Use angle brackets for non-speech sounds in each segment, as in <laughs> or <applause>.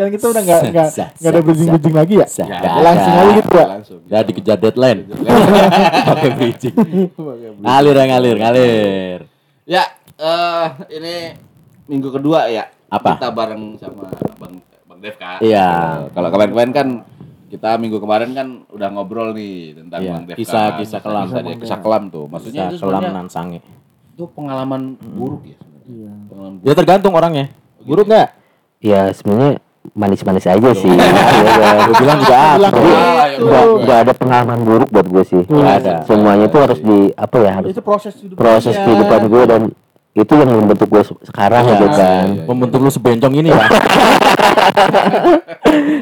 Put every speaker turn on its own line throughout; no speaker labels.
sekarang kita udah nggak nggak
Sah,
nggak ada bridging-bridging lagi ya?
Nggak
langsung aja gitu ya.
Ya dikejar deadline. <laughs> Pakai bridging. Ngalir ya ngalir, ngalir.
Ya, eh ini minggu kedua ya.
Apa?
Kita bareng sama Bang Bang Dev kan.
Iya.
Kalau kemarin-kemarin kan kita minggu kemarin kan udah ngobrol nih tentang
Iya,
Bang Dev.
kisah-
kan.
kisah kelam.
Kisah, dia, kisah kelam tuh. Maksudnya
Bisa
itu
kelam
sebenarnya
nan sange.
itu pengalaman buruk ya sebenarnya.
Iya.
Pengalaman buruk.
Ya tergantung orangnya. Buruk nggak?
Ya sebenarnya manis-manis aja sih. Iya,
Gue bilang juga apa?
Ah, ya
Nggak ada pengalaman buruk buat gue sih.
Nggak ada.
Semuanya itu harus di apa ya harus
Itu proses hidup
proses
dia.
kehidupan gue dan itu yang membentuk gue se- sekarang
Iya,
gitu
iya,
kan.
iya.
Membentuk lu sebencong ini ya. <laughs>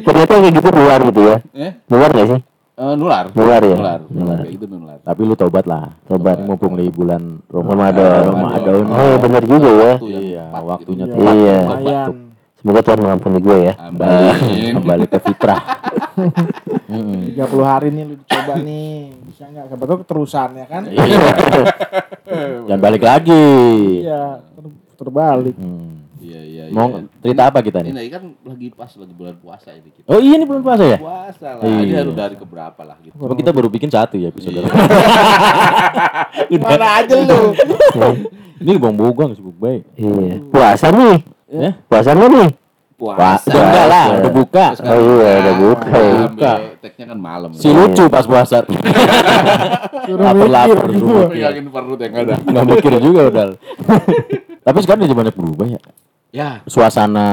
Ternyata kayak gitu luar gitu ya.
Eh?
Luar gak sih?
Eh, nular.
Nular ya?
Nular.
Nular.
Kayak gitu nular.
Tapi lu tobat lah.
Tobat.
Mumpung di bulan
Ramadan.
Ramadan.
Oh iya benar juga ya.
Iya, waktunya
gitu.
tepat.
Iya. Semoga Tuhan mengampuni gue ya.
Amin.
Kembali ke fitrah. Mm-mm.
30 hari nih lu coba nih. Bisa nggak? Siapa tahu keterusan ya kan?
Iya. <laughs> Jangan balik lagi.
Iya, ter- terbalik.
Hmm.
Iya, iya, iya.
Mau cerita apa kita nih?
Ini kan lagi pas lagi bulan puasa ini kita.
Oh iya ini bulan puasa ya?
Puasa lah.
Iya.
Ini harus dari keberapa lah gitu.
Cuma kita baru bikin satu ya episode. <laughs>
Mana aja lu?
ini bang bogang sibuk baik.
Iya. Puasa nih.
Ya?
Puasa nggak nih?
Puasa.
udah enggak lah,
Puasa.
udah buka.
Oh iya, udah buka.
Ambil
Buka.
Kan malam.
Si lucu pas puasa. <laughs>
Suruh
Lapar-lapar.
Pegangin perut yang ada.
Nggak mikir juga udah. <laughs> Tapi sekarang udah banyak berubah ya.
Ya.
Suasana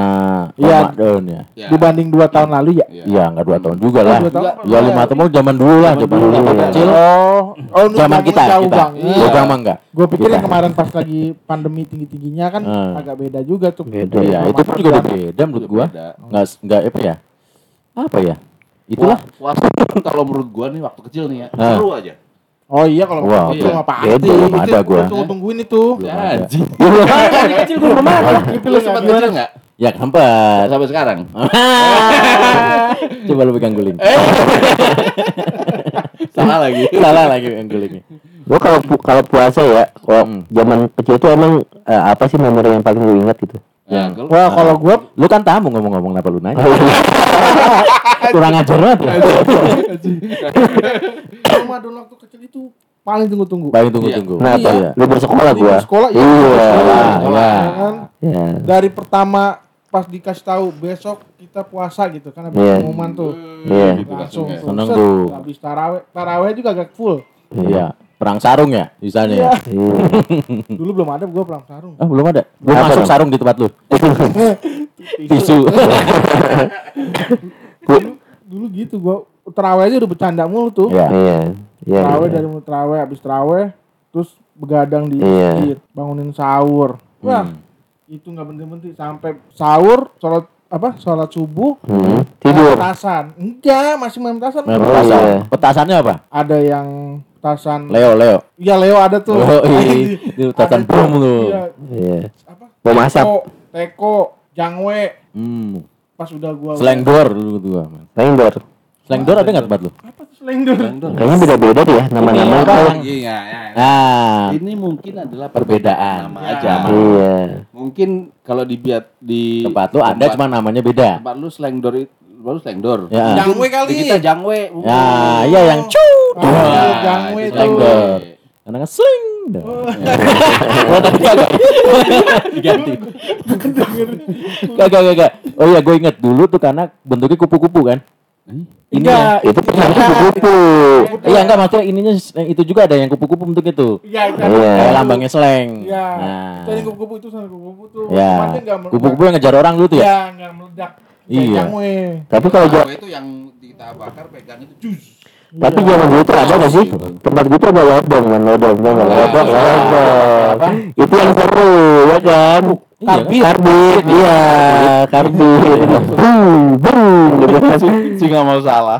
Iya.
Ramadan ya.
ya.
Dibanding dua tahun lalu ya?
Iya.
Iya, nggak dua tahun juga lah.
tahun.
Ya lima tahun mau zaman dulu lah, zaman dulu kecil.
Oh, oh
Zaman kita, kita.
bang.
Iya.
Iya.
Bang mah enggak.
Gue pikir yang kemarin pas lagi pandemi tinggi tingginya kan
Hmm.
agak beda juga tuh.
Beda.
Iya, itu pun juga udah beda menurut gua.
beda.
Nggak nggak apa ya? Apa ya? Itulah.
Puasa kalau menurut gua nih waktu kecil nih ya.
Ah.
Seru aja.
Oh iya kalau
Wah,
itu
iya.
mah pasti.
Beda,
belum ada gua.
Tunggu tungguin itu. <laughs>
Belum
Ya,
ada.
anjing.
kecil gue belum ada. Gitu
Lu sempat kecil enggak?
Ya sempat.
Sampai sekarang. <laughs>
Coba lu pegang guling. <laughs>
Salah lagi.
Salah lagi pegang gulingnya.
Gue kalau pu- kalau puasa ya, kalau
Hmm.
zaman kecil tuh emang eh, apa sih memori yang paling gue ingat gitu?
Ya, kalau-
Wah kalau gue
Lu kan tamu ngomong-ngomong kenapa lu nanya? <laughs> Kurang ajar banget.
Ramadan waktu kecil itu paling tunggu-tunggu.
Paling tunggu-tunggu.
Kenapa?
Iya.
Lu bersekolah gua.
sekolah iya.
Iya.
Iya.
ya kan?
Ya.
Dari pertama pas dikasih tahu besok kita puasa gitu kan habis
Iya.
pengumuman tuh.
Iya.
Gitu
Langsung tuh.
Seneng tuh.
Habis taraweh, taraweh juga agak full.
Iya. Perang sarung ya di sana ya?
Iya. <laughs> Dulu belum ada gua perang sarung.
Ah, belum ada. Belum
Apa
masuk
dong?
sarung di tempat lu. <laughs> Tisu.
dulu, <laughs> dulu gitu gua taraweh aja udah bercanda mulu tuh.
Iya.
Iya. Iya. Iya.
dari mulai taraweh habis taraweh terus begadang di masjid, bangunin sahur. Wah,
Hmm.
itu nggak berhenti-berhenti sampai sahur, sholat apa? Sholat subuh,
Hmm. Tidur.
petasan. Enggak, masih main petasan.
Main
Oh,
petasan.
iya.
Petasannya apa?
Ada yang petasan.
Leo, Leo.
Iya Leo ada tuh.
Oh, iya. Itu petasan bom
tuh.
lu.
Iya,
Iya.
apa?
Mau masak.
Teko, teko, jangwe.
Hmm.
Pas udah gua
Slangdor dulu gua.
Slengdor.
Slangdor ada nggak tempat lu?
Apa tuh slengdor?
Kayaknya beda-beda deh ya nama-nama.
Iya,
Kalau-
Iya, ya.
Nah,
Ini mungkin adalah
Perbedaan.
nama
Ya.
aja.
Iya.
Mungkin kalau dibiat di
tempat lu ada cuma namanya beda.
tempat lu slangdor itu baru slangdor.
Ya.
Jangwe kali.
Kita jangwe.
Ya, iya yang cut.
Ah,
Wah,
jangwe
itu
tuh.
Slangdor. Karena kan sling. <laughs> Oh, tapi kagak. <laughs> Diganti. Kagak, kagak. Oh iya, gue inget dulu tuh karena bentuknya kupu-kupu kan. Ini
Enggak,
Itu pernah kupu-kupu.
Iya enggak maksudnya ininya eh, itu juga ada yang kupu-kupu bentuknya tuh.
Iya, itu
Iya.
Kayak lambangnya seleng.
Iya.
Nah.
Tadi kupu-kupu itu sama kupu-kupu tuh.
Ya.
Meledak.
Kupu-kupu yang ngejar orang dulu tuh ya.
Iya, nggak meledak.
Iya.
Tapi kalau gua
itu yang kita bakar pegang itu jus.
Tapi zaman dulu tuh ada gak sih? Tempat gue tuh ada lodong, kan lodong, nggak? lodong, lodong. Itu yang seru, ya kan?
Iya, kan?
Karbit, iya, karbit. Bung, bung, gitu kan. <laughs>
Sih nggak mau salah.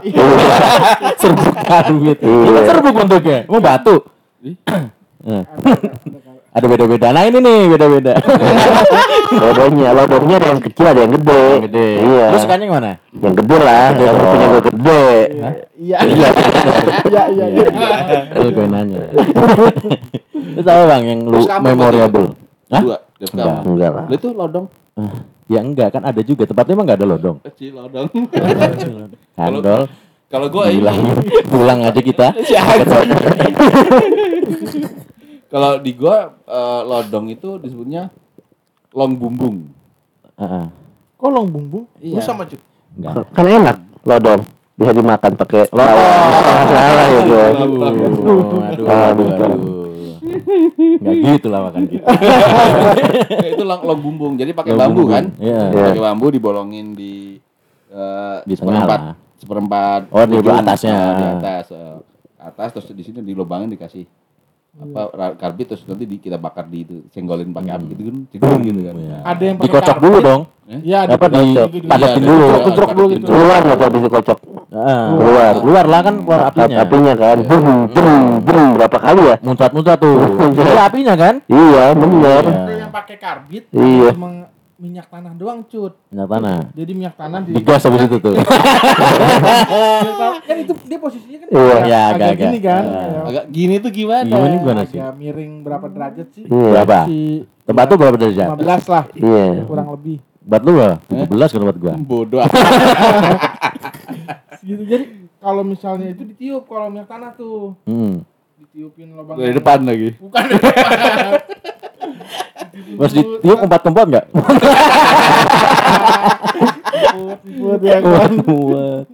Serbuk karbit.
Iya.
Itu serbuk bentuknya. Mau batu. <clears throat> Ada beda-beda. Nah ini nih beda-beda. <laughs>
Lodongnya, lodongnya ada yang kecil, ada yang gede.
Gede.
Iya.
Lu sukanya yang mana?
Yang gede lah, yang punya gue gede.
Iya, iya. <laughs> Iya, iya, iya.
Lu gue nanya. <laughs> Lu tahu bang yang lu memorable? Hah? Enggak.
Enggak lah.
Lu itu lodong.
Ya enggak kan ada juga tempatnya emang enggak ada lodong.
Kecil lodong.
Handol.
Kalau
Pulang, pulang aja kita.
Kalau di gua eh, lodong itu disebutnya long bumbung.
Heeh.
Kolong bumbung.
Iya.
Lu sama.
Enggak.
Kan enak lodong. Bisa dimakan pakai lodong. Salah ya gue.
Aduh, aduh, aduh, aduh. Enggak gitu lah makan.
Ya, itu long, long bumbung. Jadi pakai
Long
bambu
bumbung.
kan?
Iya.
Pakai bambu dibolongin di eh,
Di
seperempat seperempat
Oh, di atasnya.
Nah, di atas eh, atas terus di sini dilubangin dikasih apa ra- karbit terus nanti di, kita bakar di itu senggolin pakai api gitu kan cegur gitu kan
Iya.
Nah,
Ada yang pakai
Dikocok
karbit.
dulu dong.
Iya, ada
Apa di padatin
Iya,
dulu.
ada
dulu
karbit
gitu.
Keluar nggak kalau bisa kocok?
Heeh.
Keluar.
Keluar lah kan keluar apinya.
Apinya kan. Brum, brum, brum. Berapa kali ya?
Muncrat-muncrat tuh. <laughs> Jadi apinya kan?
Iya, bener.
Iya.
Ada yang pakai karbit.
Iya.
Minyak tanah doang, Cut.
Minyak tanah.
Jadi minyak tanah di
Digas habis itu tuh. <laughs>
kan itu dia posisinya kan
Iya.
agak-
Iya,
agak
agak-agak.
gini kan. Kayak
agak gini tuh gimana
Gimana gimana sih?
agak miring berapa derajat sih?
Iya.
Berapa?
Si
Tempat tuh berapa derajat?
15 lah,
Iya.
kurang lebih.
Bat lu berapa? 17 kan tempat gua. <laughs>
bodoh <laughs>
Gitu. Jadi kalau misalnya itu ditiup kalau minyak tanah tuh,
Hmm.
ditiupin lubang
dari depan lagi
Bukan dari depan.
Mas ditiup empat-empat enggak?
Buat ya kan.
Buat.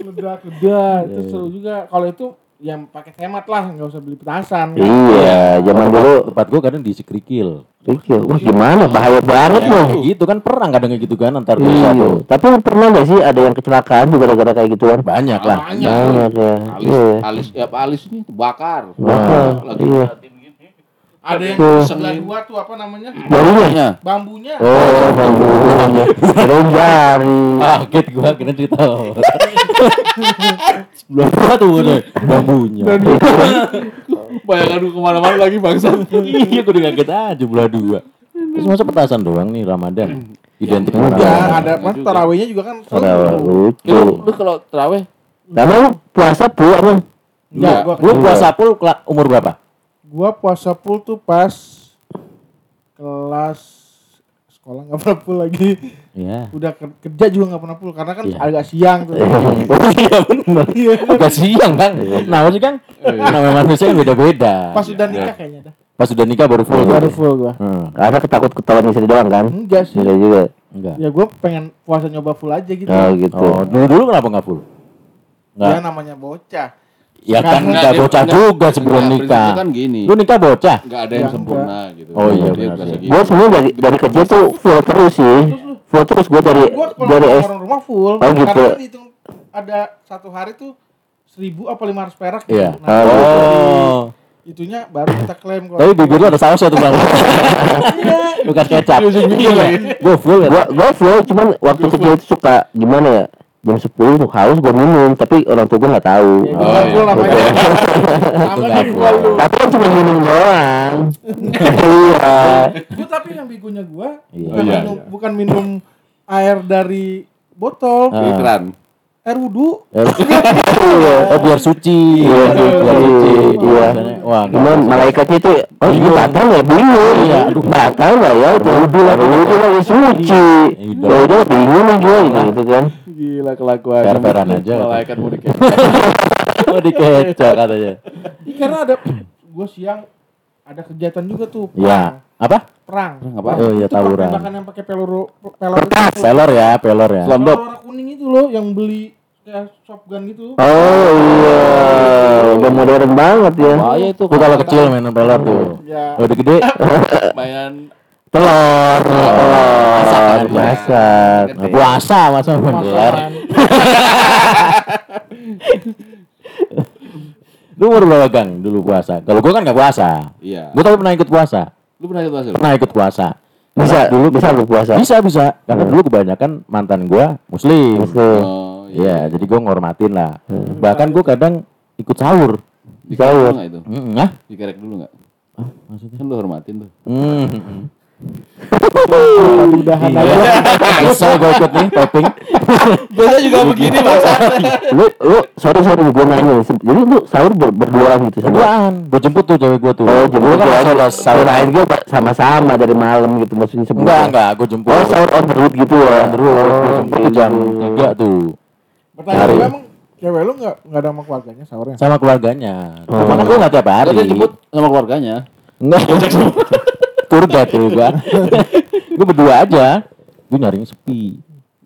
Ledak-ledak. Itu seru juga. Kalau itu yang pakai hemat lah, nggak usah beli petasan. kan.
Iya, zaman dulu
Tempat gua kadang diisi kerikil.
Rikil, wah gimana bahaya banget loh.
Gitu kan perang kadang kayak gitu kan antar desa
Iya,
tuh.
tapi pernah nggak sih ada yang kecelakaan juga gara-gara kayak gituan?
Banyak lah.
Banyak.
Banyak ya.
alis
Iya.
alis ya alis ini bakar
Bakar,
lagi
iya.
Ada yang sebelah dua tuh apa namanya?
Jarinya?
Bambunya.
Oh, bambunya. Jari.
Kaget gua kira cerita. Belum apa tuh udah bambunya.
bayangan lu ke mana-mana lagi bangsa
Iya gua udah kaget aja belah dua. Terus masa petasan doang nih Ramadan. Identik
Enggak,
Ramadan.
ada mas tarawihnya juga kan.
Tarawih lucu.
lu, kalau terawih
Karena lu puasa pu apa?
Enggak, gua
Lu puasa pul umur berapa?
Gua puasa full tuh pas kelas sekolah nggak pernah full lagi.
Iya.
Udah ker- kerja juga nggak pernah full karena kan
Iya.
agak siang tuh.
Iya <laughs> benar. Agak siang kan. Nah maksudnya kan namanya manusia kan beda-beda.
Pas udah nikah kayaknya dah.
Pas udah nikah baru full.
Baru full gua.
Hmm.
Karena ketakut ketahuan istri doang kan?
Enggak sih.
Iya juga.
Enggak.
Ya gua pengen puasa nyoba full aja gitu.
Oh gitu.
Oh, dulu dulu kenapa nggak full?
Ya
Enggak.
namanya bocah.
Ya kan enggak bocah
enggak,
juga sebelum
enggak,
nikah.
kan gini
Lu nikah bocah?
nggak ada yang
Ya,
sempurna gitu
Oh iya, benar
gitu.
Gue sebenarnya dari dari kerja tuh full terus sih. Full terus gue dari
Gua
dari
orang rumah full.
Oh, gitu.
Karena kan dihitung ada satu hari tuh seribu apa lima ratus perak. gitu.
Iya.
Nah,
Oh.
itunya baru kita klaim kok.
Tapi bibir lu ada sausnya tuh bang. Bekas kecap. Gue full ya.
Gue full cuman waktu kecil itu suka gimana ya? Jam 10 tuh haus gue minum tapi orang tua gue nggak tahu.
Ya,
Oh,
oh,
iya.
Tapi kan cuma minum doang. <laughs> Iya.
Tapi yang begonya gua
Iya.
bukan,
Iya,
minum,
iya.
bukan minum air dari botol,
Ah.
Air wudhu.
Oh biar suci.
Iya,
Biar suci.
Iya.
Wah.
Cuman malaikatnya itu oh ini batal ya bingung.
Iya, aduh.
batal nggak ya? Wudhu lagi wudhu lagi suci.
Iya.
Ya udah bingung nih gue gitu kan.
gila kelakuan
Fair-fairan aja.
malaikat mudik ya
Oh dikecap katanya.
Iya, karena ada gua siang ada kegiatan juga tuh.
Iya. Apa?
Perang.
apa?
Oh iya
Itu
tawuran.
penembakan yang pakai peluru peluru itu.
Pelor ya, pelor ya.
Peluru warna kuning itu loh yang beli kayak shotgun gitu.
Oh iya, udah modern banget ya.
bahaya itu
Tuh kalau kecil mainan pelor tuh.
Ya.
Kalau udah gede <laughs>
main
Telur, telur, masak.
Nah, puasa masa main pelor. <laughs> Lu umur berapa Gang dulu puasa? Kalau gua kan nggak puasa.
iya
Gua tapi pernah ikut puasa.
Lu pernah ikut puasa?
Pernah ikut puasa.
Bisa, dulu bisa lu puasa.
Bisa bisa. Karena dulu kebanyakan mantan gua muslim.
Muslim.
oh
Iya, jadi gua ngormatin lah. Bahkan gua kadang ikut sahur.
dikerek dulu nggak itu
Mm, ah?
dikerek dulu nggak
Ah, maksudnya?
kan lu hormatin tuh
Hmm.
Udahan
Iya.
aja.
Bisa gue ikut nih topping.
Biasa juga begini Mas.
lu lu sorry sorry gue nanya jadi lu sahur ber berdua gitu sama
Berduaan. Gue jemput tuh cewek gue tuh.
oh jadi
Gua kan
kan
sahur
lain gue sama-sama dari malam gitu maksudnya sebelum
Enggak, enggak, gue jemput.
oh sahur on the road gitu ya
On the road,
oh,
jemput tuh jam 3 tuh.
Pertanyaan gue emang cewek lu nggak nggak ada sama keluarganya sahurnya?
Sama keluarganya.
Oh.
Cuma gue nggak tiap hari.
Tadi jemput sama keluarganya.
Enggak. <laughs> <laughs> Guide tuh gue. <laughs> gue berdua aja. Gue nyarinya sepi.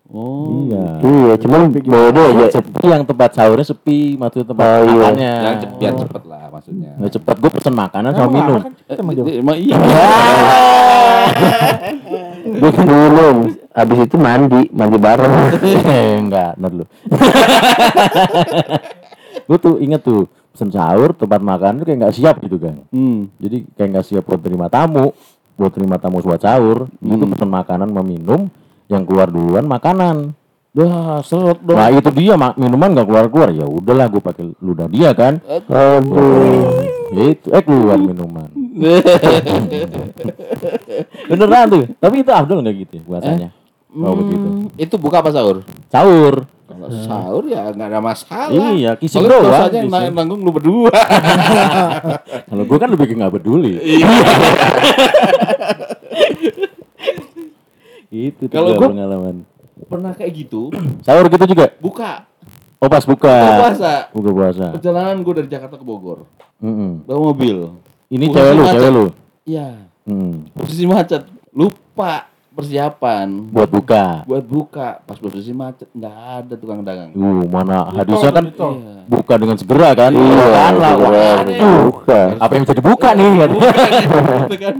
Oh.
Iya.
iya cuman beda aja
Sepi yang tempat sahurnya sepi, maksudnya tempat
Oh, iya.
makannya.
Yang cepet, biar cepet lah maksudnya.
Nggak cepet, gue pesen makanan sama minum.
emang
Eh, iya. <laughs>
gue minum habis itu mandi mandi bareng <laughs>
Eh, enggak, ntar dulu. gue tuh inget tuh, pesen sahur, tempat makan tuh kayak nggak siap gitu kan.
Hmm.
Jadi kayak nggak siap buat terima tamu, buat terima tamu buat sahur. Itu
Hmm.
pesen makanan sama minum, yang keluar duluan makanan.
Wah, seret dong.
Nah itu dia mak minuman nggak keluar keluar ya udahlah gue pakai ludah dia kan.
aduh
itu eh keluar minuman. <laughs> Beneran tuh. Tapi itu Abdul nggak gitu ya puasanya. Oh begitu.
Hmm, Itu buka apa sahur?
Sahur.
Kalau sahur ya nggak ada masalah.
Iya, kissing
Kalau
doang,
dosanya yang nanggung lu berdua. <laughs>
Kalau gue kan lebih nggak peduli. itu tuh
Kalau
gua
gua-
pengalaman.
Pernah kayak gitu, <clears throat>
Sahur gitu juga.
buka.
Oh pas buka.
Buka puasa.
Buka puasa.
Perjalanan gue dari Jakarta ke Bogor.
Mm-mm.
Bawa mobil.
Ini cewek lu, cewek lu.
Iya.
Hmm.
Posisi macet. Lupa persiapan
Buat buka.
buat buka pas posisi macet nggak ada tukang dagang.
Uh, mana hadisnya kan.
Iya.
buka dengan segera kan?
iya
Kan lah,
bukan
Apa yang bisa dibuka nih? kan? <laughs>
Gitu kan.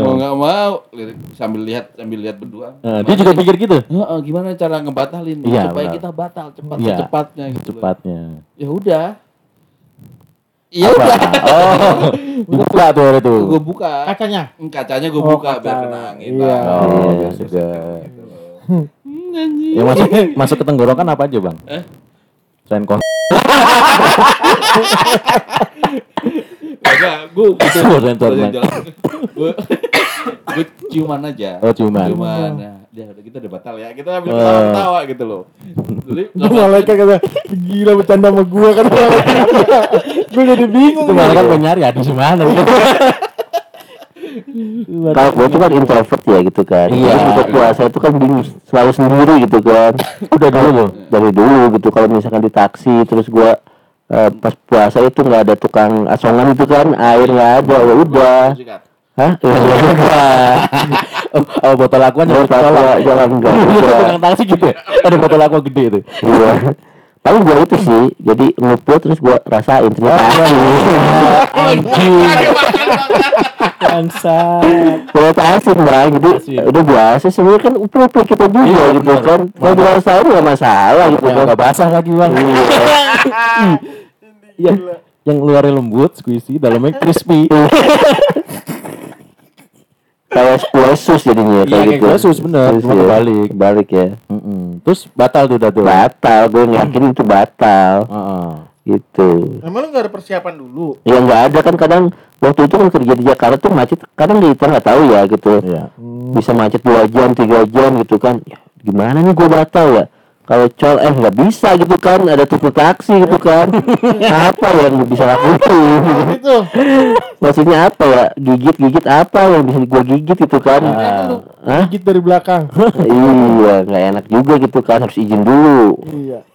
mau nggak mau lirik- sambil lihat sambil lihat berdua.
Dia juga pikir gitu.
Heeh, gimana cara ngebatalin
Iya,
supaya
benar.
kita batal cepat
Iya.
secepatnya gitu. loh.
Cepatnya.
Ya udah. Iya udah.
Oh, dibuka tuh hari itu.
Gue buka.
Kacanya.
Kacanya gue
Oh,
buka biar
kaca.
kena angin.
Iya.
Oh,
Biar
ya
seger
sudah. Yang masuk masuk ke tenggorokan apa aja, Bang?
Eh?
Selain kos. <laughs>
Enggak, gue gitu.
Sensor, Bang.
Gue gue ciuman aja.
Oh, ciuman.
Ciuman. Nah, dia udah kita udah batal ya. Kita ambil
Oh.
ketawa-ketawa gitu loh. Jadi
Itu malaikat kata gila bercanda sama gua kan. <laughs> gue jadi bingung.
Itu malah kan pengen nyari hadis mana. <laughs>
kalau gue tuh kan introvert ya gitu kan
Iya.
Terus buka puasa itu kan bingung selalu sendiri gitu kan udah dulu loh dari dulu gitu kalau misalkan di taksi terus gue eh, pas puasa itu nggak ada tukang asongan itu kan air nggak ada ya udah. hah? <laughs> <laughs>
Oh, oh, botol aqua
Botol. aqua, <laughs> jangan, enggak.
Tukang taksi gitu ya. Ada botol aqua gede itu.
iya paling gue itu sih jadi ngumpul terus gue rasain ternyata <laughs>
Anjing. Bangsa.
ternyata asli bang
Asin.
udah biasa sebenarnya kan upul-upul kita juga
Iya,
gitu
bener.
kan mau dirasain nggak masalah gitu
Ya,
kan
nggak basah lagi, Bang. Iya. <laughs> Yang luarnya lembut, squishy, dalamnya crispy. <laughs>
kayak kue sus jadinya
Iya,
kayak gitu
kue sus, bener.
Sus
Cuma
ya.
kebalik.
kebalik ya
Mm-mm. Terus batal tuh udah tuh.
batal gue yakin itu batal
Heeh.
gitu
Emang lu gak ada persiapan dulu?
ya nggak ada kan kadang waktu itu kan kerja di Jakarta tuh macet kadang kita nggak tahu ya gitu
Iya.
bisa macet dua jam tiga jam gitu kan ya, gimana nih gue batal ya kalau col eh nggak bisa gitu kan ada tuku taksi gitu kan <laughs> apa yang bisa lakuin
Itu.
maksudnya apa ya gigit gigit apa yang bisa gue gigit gitu kan Hah?
Gigit dari belakang.
iya nggak enak juga gitu kan harus izin dulu
iya.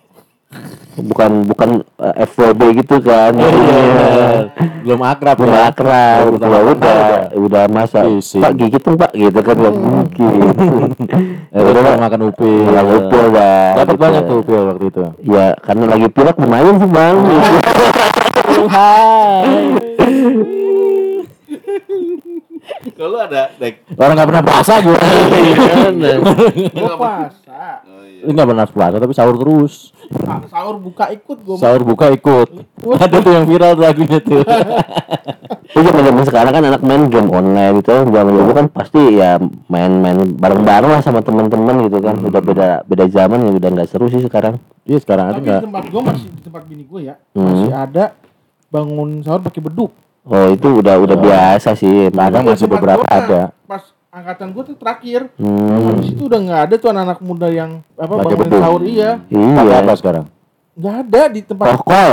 Bukan bukan eh, FWB gitu kan <laughs>
Belum akrab
belum
ya.
akrab
Baru
gitu
pertama
udah
kali
udah masa
Izin.
pak gigit dong pak gitu kan nggak mungkin <laughs>
Ya, udah mau makan upil.
Makan upil, Bang.
Dapat
Gitu.
banyak tuh upil waktu itu.
ya karena lagi pilek lumayan sih bang <laughs>
Kalau ada dek.
Orang nggak pernah puasa gue.
Gua puasa.
Oh, iya.
Nggak pernah puasa tapi sahur terus.
Sa- Sahur buka ikut gua.
Sahur buka ikut. Ada tuh yang viral tuh lagunya tuh. <laughs>
Itu zaman sekarang kan anak main game online gitu kan zaman dulu kan pasti ya main-main bareng-bareng lah sama teman-teman gitu kan udah beda beda zaman ya udah nggak seru sih sekarang
Iya sekarang
di
nggak.
tempat gua masih di tempat bini gua ya.
Hmm.
Masih ada bangun sahur pakai beduk.
Oh itu udah udah biasa sih
Di
masih beberapa
gua,
ada.
Pas angkatan gue tuh terakhir.
Hmm.
Habis itu udah nggak ada tuh anak-anak muda yang apa
Pakai
bangunin
beduk.
sahur iya.
Pakai
Iya.
apa sekarang?
Nggak ada di tempat.
Kokol.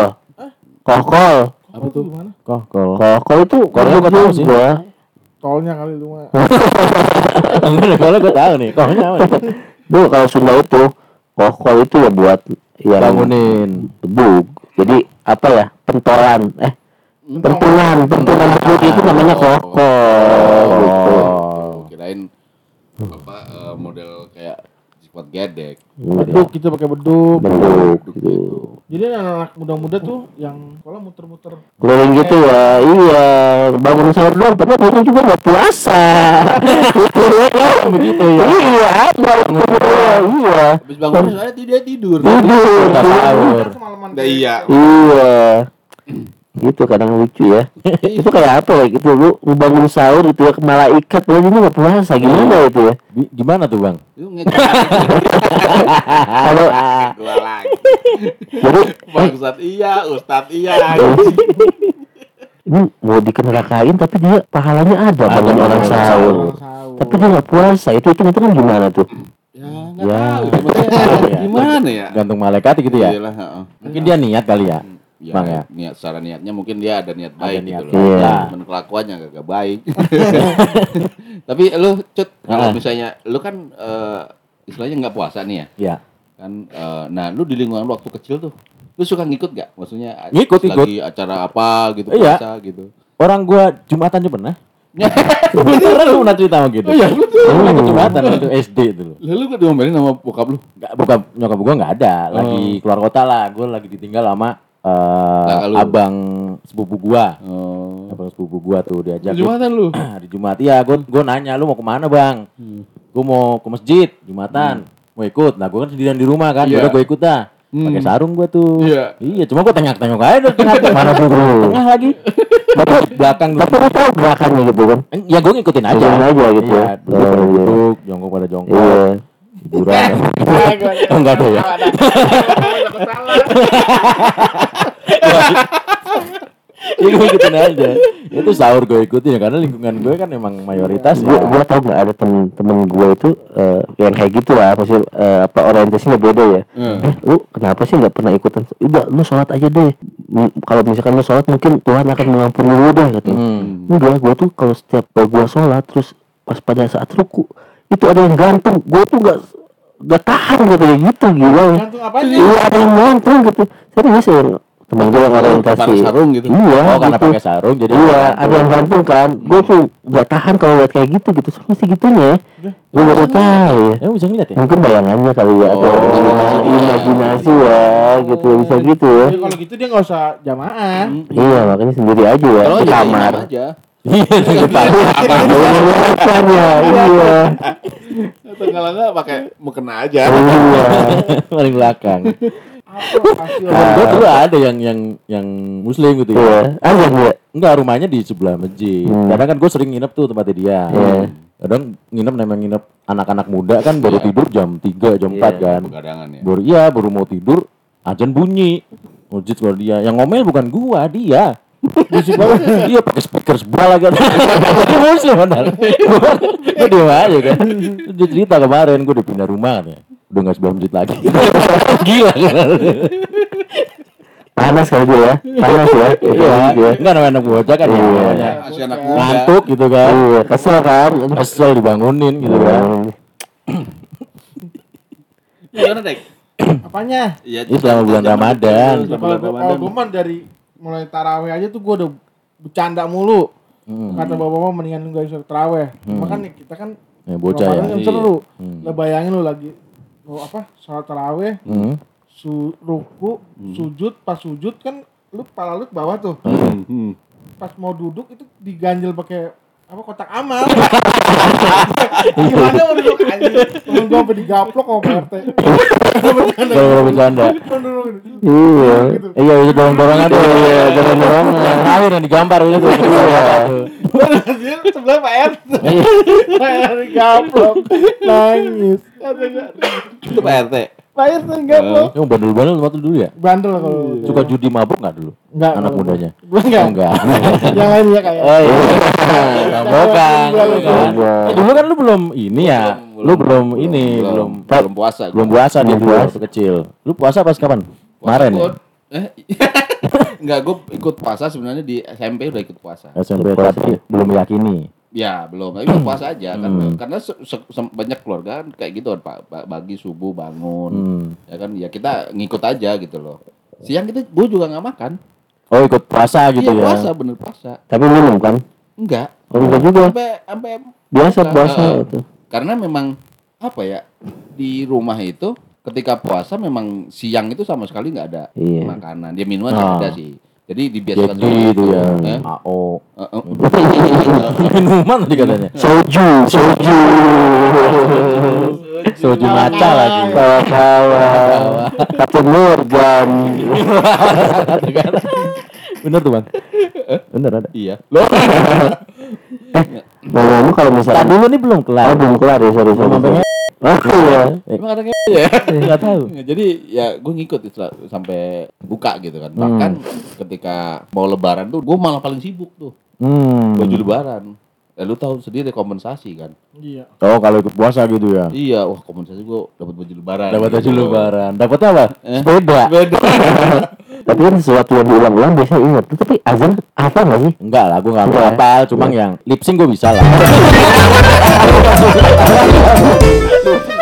Kokol.
Apa tuh gimana?
Kok kalau
Kokol itu
Kokol gua tahu sih.
juga.
Tolnya kali lu mah.
kalau gue tahu nih, kok apa?
Kalau Sunda itu kokol itu ya buat yang
Bangunin.
beduk. Jadi apa ya? Pentolan. Eh, pentungan, pentungan beduk itu namanya kokol gitu.
Oh.
Kirain apa eh, model kayak sifat gedek.
Beduk gitu pakai beduk.
Beduk gitu.
gitu.
Jadi anak-anak muda-muda tuh yang sekolah muter-muter.
Keliling gitu ya, iya bangun sahur doang, padahal mereka juga nggak puasa. Gitu?
Begitu ya.
Iya, ada iya.
Habis bangun soalnya dia tidur.
Tidur.
Kita sahur.
Iya.
Iya. <clears throat> Gitu kadang lucu ya. <laughs> itu kayak apa ya gitu lu bangun sahur gitu ya malaikat lu ini nggak puasa gimana itu ya?
Bi- Gimana tuh bang?
Itu.
Kalau
Dua lagi.
jadi
Bangsat iya, Ustad iya.
ini mau dikenerakin tapi dia pahalanya ada bangun orang sahur.
Sahur.
Tapi dia nggak puasa itu itu itu kan gimana tuh?
Ya, enggak
Ya.
tahu. Maksudnya Gimana ya?
Gantung malaikat gitu ya?
Iyalah, heeh.
Mungkin dia niat kali ya.
Ya,
Bang ya?
niat secara niatnya mungkin dia ada niat baik
niat
gitu loh.
baik. Iya.
Cuman kelakuannya <laughs> gak, baik. Tapi lu cut kalau
Ah.
misalnya lu kan eh, istilahnya nggak puasa nih ya.
Iya.
Kan eh, nah lu di lingkungan lu waktu kecil tuh lu suka ngikut gak? Maksudnya
Ngikut,
lagi acara apa gitu
Iya.
puasa gitu.
Orang gua Jumatan juga pernah. <laughs> Beneran lu pernah cerita sama gitu?
Oh iya, lu tuh.
Gua ikut Jumatan waktu SD dulu.
Lalu gak diomelin sama bokap lu?
Enggak, bukan nyokap gua enggak ada, lagi keluar kota lah. Gua lagi ditinggal sama eh,
lu.
abang sepupu gua.
Oh.
Abang sepupu gua tuh diajak
Jumatan lu. <clears throat>
hari Jumat. Iya, gua gua nanya lu mau ke mana, Bang? Gua mau ke masjid Jumatan. Mau ikut. Nah, gua kan sendirian di rumah kan.
Iya.
Udah gua ikut dah. Pakai
Hmm.
sarung gua tuh.
Iya.
Iya, cuma gua tengok-tengok aja dari tengah <laughs>
Mana tuh bro?
tengah lagi. Tapi <laughs> belakang
Tapi lu tahu gerakannya gitu kan?
Ya gue ngikutin aja.
Ngikutin aja gitu
Iya,
ya.
duduk
Oh,
pada
iya.
duduk, jongkok pada jongkok.
Iya.
Hiburan. oh, enggak ada ya. Ya gue ikutin aja. Itu sahur gue ikutin ya karena lingkungan gue kan emang mayoritas
Gua,
ya.
gua tau nggak ada temen temen gue itu eh, yang kayak gitu lah, pasti eh, apa orientasinya beda ya.
Hmm.
Eh, lu kenapa sih nggak pernah ikutan? Udah, lu sholat aja deh. Kalau misalkan lu sholat mungkin Tuhan akan mengampuni lu deh gitu.
Hmm.
Enggak, gua tuh kalau setiap gua sholat terus pas pada saat ruku itu ada yang gantung, gua tuh nggak nggak tahan gitu kayak gitu gila. ya. Iya ada yang gantung gitu. Serius ya temen gue yang orientasi.
Pakai sarung gitu.
Iya.
Oh, karena
gitu.
pakai sarung jadi
Iya, ada yang gantung kan. Gue tuh gak tahan kalau lihat kayak gitu gitu. Sama sih gitunya. Gue baru tahu ya.
Emang bisa ngeliat ya?
Mungkin bayangannya kali ya atau
Oh,
imajinasi, imajinasi ya gitu bisa gitu ya.
Ya, kalau gitu dia nggak usah jamaah.
Iya makanya sendiri aja ya di
ya
kamar.
aja.
Iya, depan.
Makanya iya.
Atau kalau enggak pakai mukena aja.
Iya.
paling belakang.
Apa
gue dulu ada yang yang yang muslim gitu
Iya.
ya.
Ada dia.
Enggak, rumahnya di sebelah masjid.
Hmm.
Kadang kan gue sering nginep tuh tempatnya dia.
Iya.
Kadang nginep memang nginep anak-anak muda kan baru
Iya.
tidur jam 3, jam 4
Iya.
kan.
Begadangan ya.
Baru iya, baru mau tidur, ajan bunyi. Masjid keluar dia. Yang ngomel bukan gua, dia. Musik banget. Iya pakai speaker sebelah lagi. Dia muslim benar. Gue diem aja kan. Dia cerita kemarin gue udah pindah rumah kan ya. Udah gak sebelah masjid lagi. Gila kan.
Panas kali dia ya. Panas ya.
Iya.
Iya.
Enggak namanya anak bocah kan ya.
Iya.
namanya.
Masih anak muda.
Ngantuk gitu kan.
Iya, kesel kan.
Kesel dibangunin gitu kan.
Gimana, Dek?
Apanya?
Iya,
Itu selama bulan Ramadan.
Ya, kalau gue dari mulai taraweh aja tuh gue udah bercanda mulu.
Hmm.
Kata bapak-bapak mendingan lu gak usah taraweh.
Hmm.
Makanya kita kan
Ya, bocah ya.
Kan seru.
Hmm.
Lah bayangin lu lagi oh, apa? Salat taraweh,
Hmm.
su ruku, sujud, pas sujud kan lu kepala lu ke bawah tuh.
Hmm, hmm.
Pas mau duduk itu diganjel pakai apa kotak amal. Gimana anjing? Temen gua sampai digaplok sama Pak RT.
Kalau bercanda.
Iya.
Iya, itu dorong-dorongan tuh.
Iya, dorong-dorongan.
Akhir yang digambar itu.
Dia sebelah Pak RT. Pak RT digaplok. Nangis.
Itu Pak RT.
Pahit tuh enggak bro.
Yang bandel-bandel waktu dulu ya?
Bandel kalau.
Suka judi mabuk nggak dulu?
Enggak.
Anak mudanya.
Gua enggak.
Oh, enggak. <laughs>
Yang lain ya kayak.
Oh iya. <laughs>
Bukan.
Dulu kan lu belum ini ya. Lu belum ini, belum
belum puasa.
belum puasa nih
Belum
dulu waktu kecil. Lu puasa pas kapan? Kemarin ya?
Eh, <laughs> Enggak, gue ikut puasa sebenarnya di SMP udah ikut puasa.
SMP tapi belum meyakini.
Ya belum, tapi udah puasa aja kan.
Hmm.
Karena se- se- se- banyak keluarga kan kayak gitu kan Pak. Pa- Pagi subuh bangun,
Hmm.
ya kan. Ya kita ngikut aja gitu loh. Siang kita, gue juga nggak makan.
Oh ikut puasa gitu
iya
ya?
puasa, bener puasa.
Tapi minum kan?
Enggak.
Oh, enggak juga.
Sampai sampai
Biasa puasa
Heeh.
itu.
Karena memang apa ya di rumah itu ketika puasa memang siang itu sama sekali nggak ada
Iya.
makanan. Dia minuman
Ah.
ada sih. Jadi dibiasakan
Jadi
seperti
itu ya.
Eh?
AO.
Eh, eh.
Minuman tadi katanya.
Soju, soju.
Soju maca lagi.
Kawa-kawa. Captain Morgan.
Bener tuh bang? Bener ada.
Iya. <laughs>
Ngomong kalau misalkan
Tadi dulu nih belum
Oh,
kelar.
belum kelar ya, sorry, sorry.
Belum sampai
Oh, iya.
Emang ada kayak ya?
Nggak <laughs> tahu.
Jadi ya gue ngikut itu lah, sampai buka gitu kan.
Hmm.
Bahkan ketika mau lebaran tuh gue malah paling sibuk tuh.
Hmm.
Baju lebaran. Ya, lu tahu sendiri kompensasi kan.
Iya.
Oh kalau ikut puasa gitu ya?
Iya, wah kompensasi gue dapat baju lebaran.
Dapat baju
gitu.
lebaran. Dapat apa?
Eh?
Sepeda. <laughs>
Beda. <laughs>
Tapi kan sesuatu yang diulang-ulang biasanya ingat. Tapi azan apa nggak sih?
Enggak lah, gue nggak
Enggak ya?
apa Cuma yang lip sync gue bisa lah. <laughs>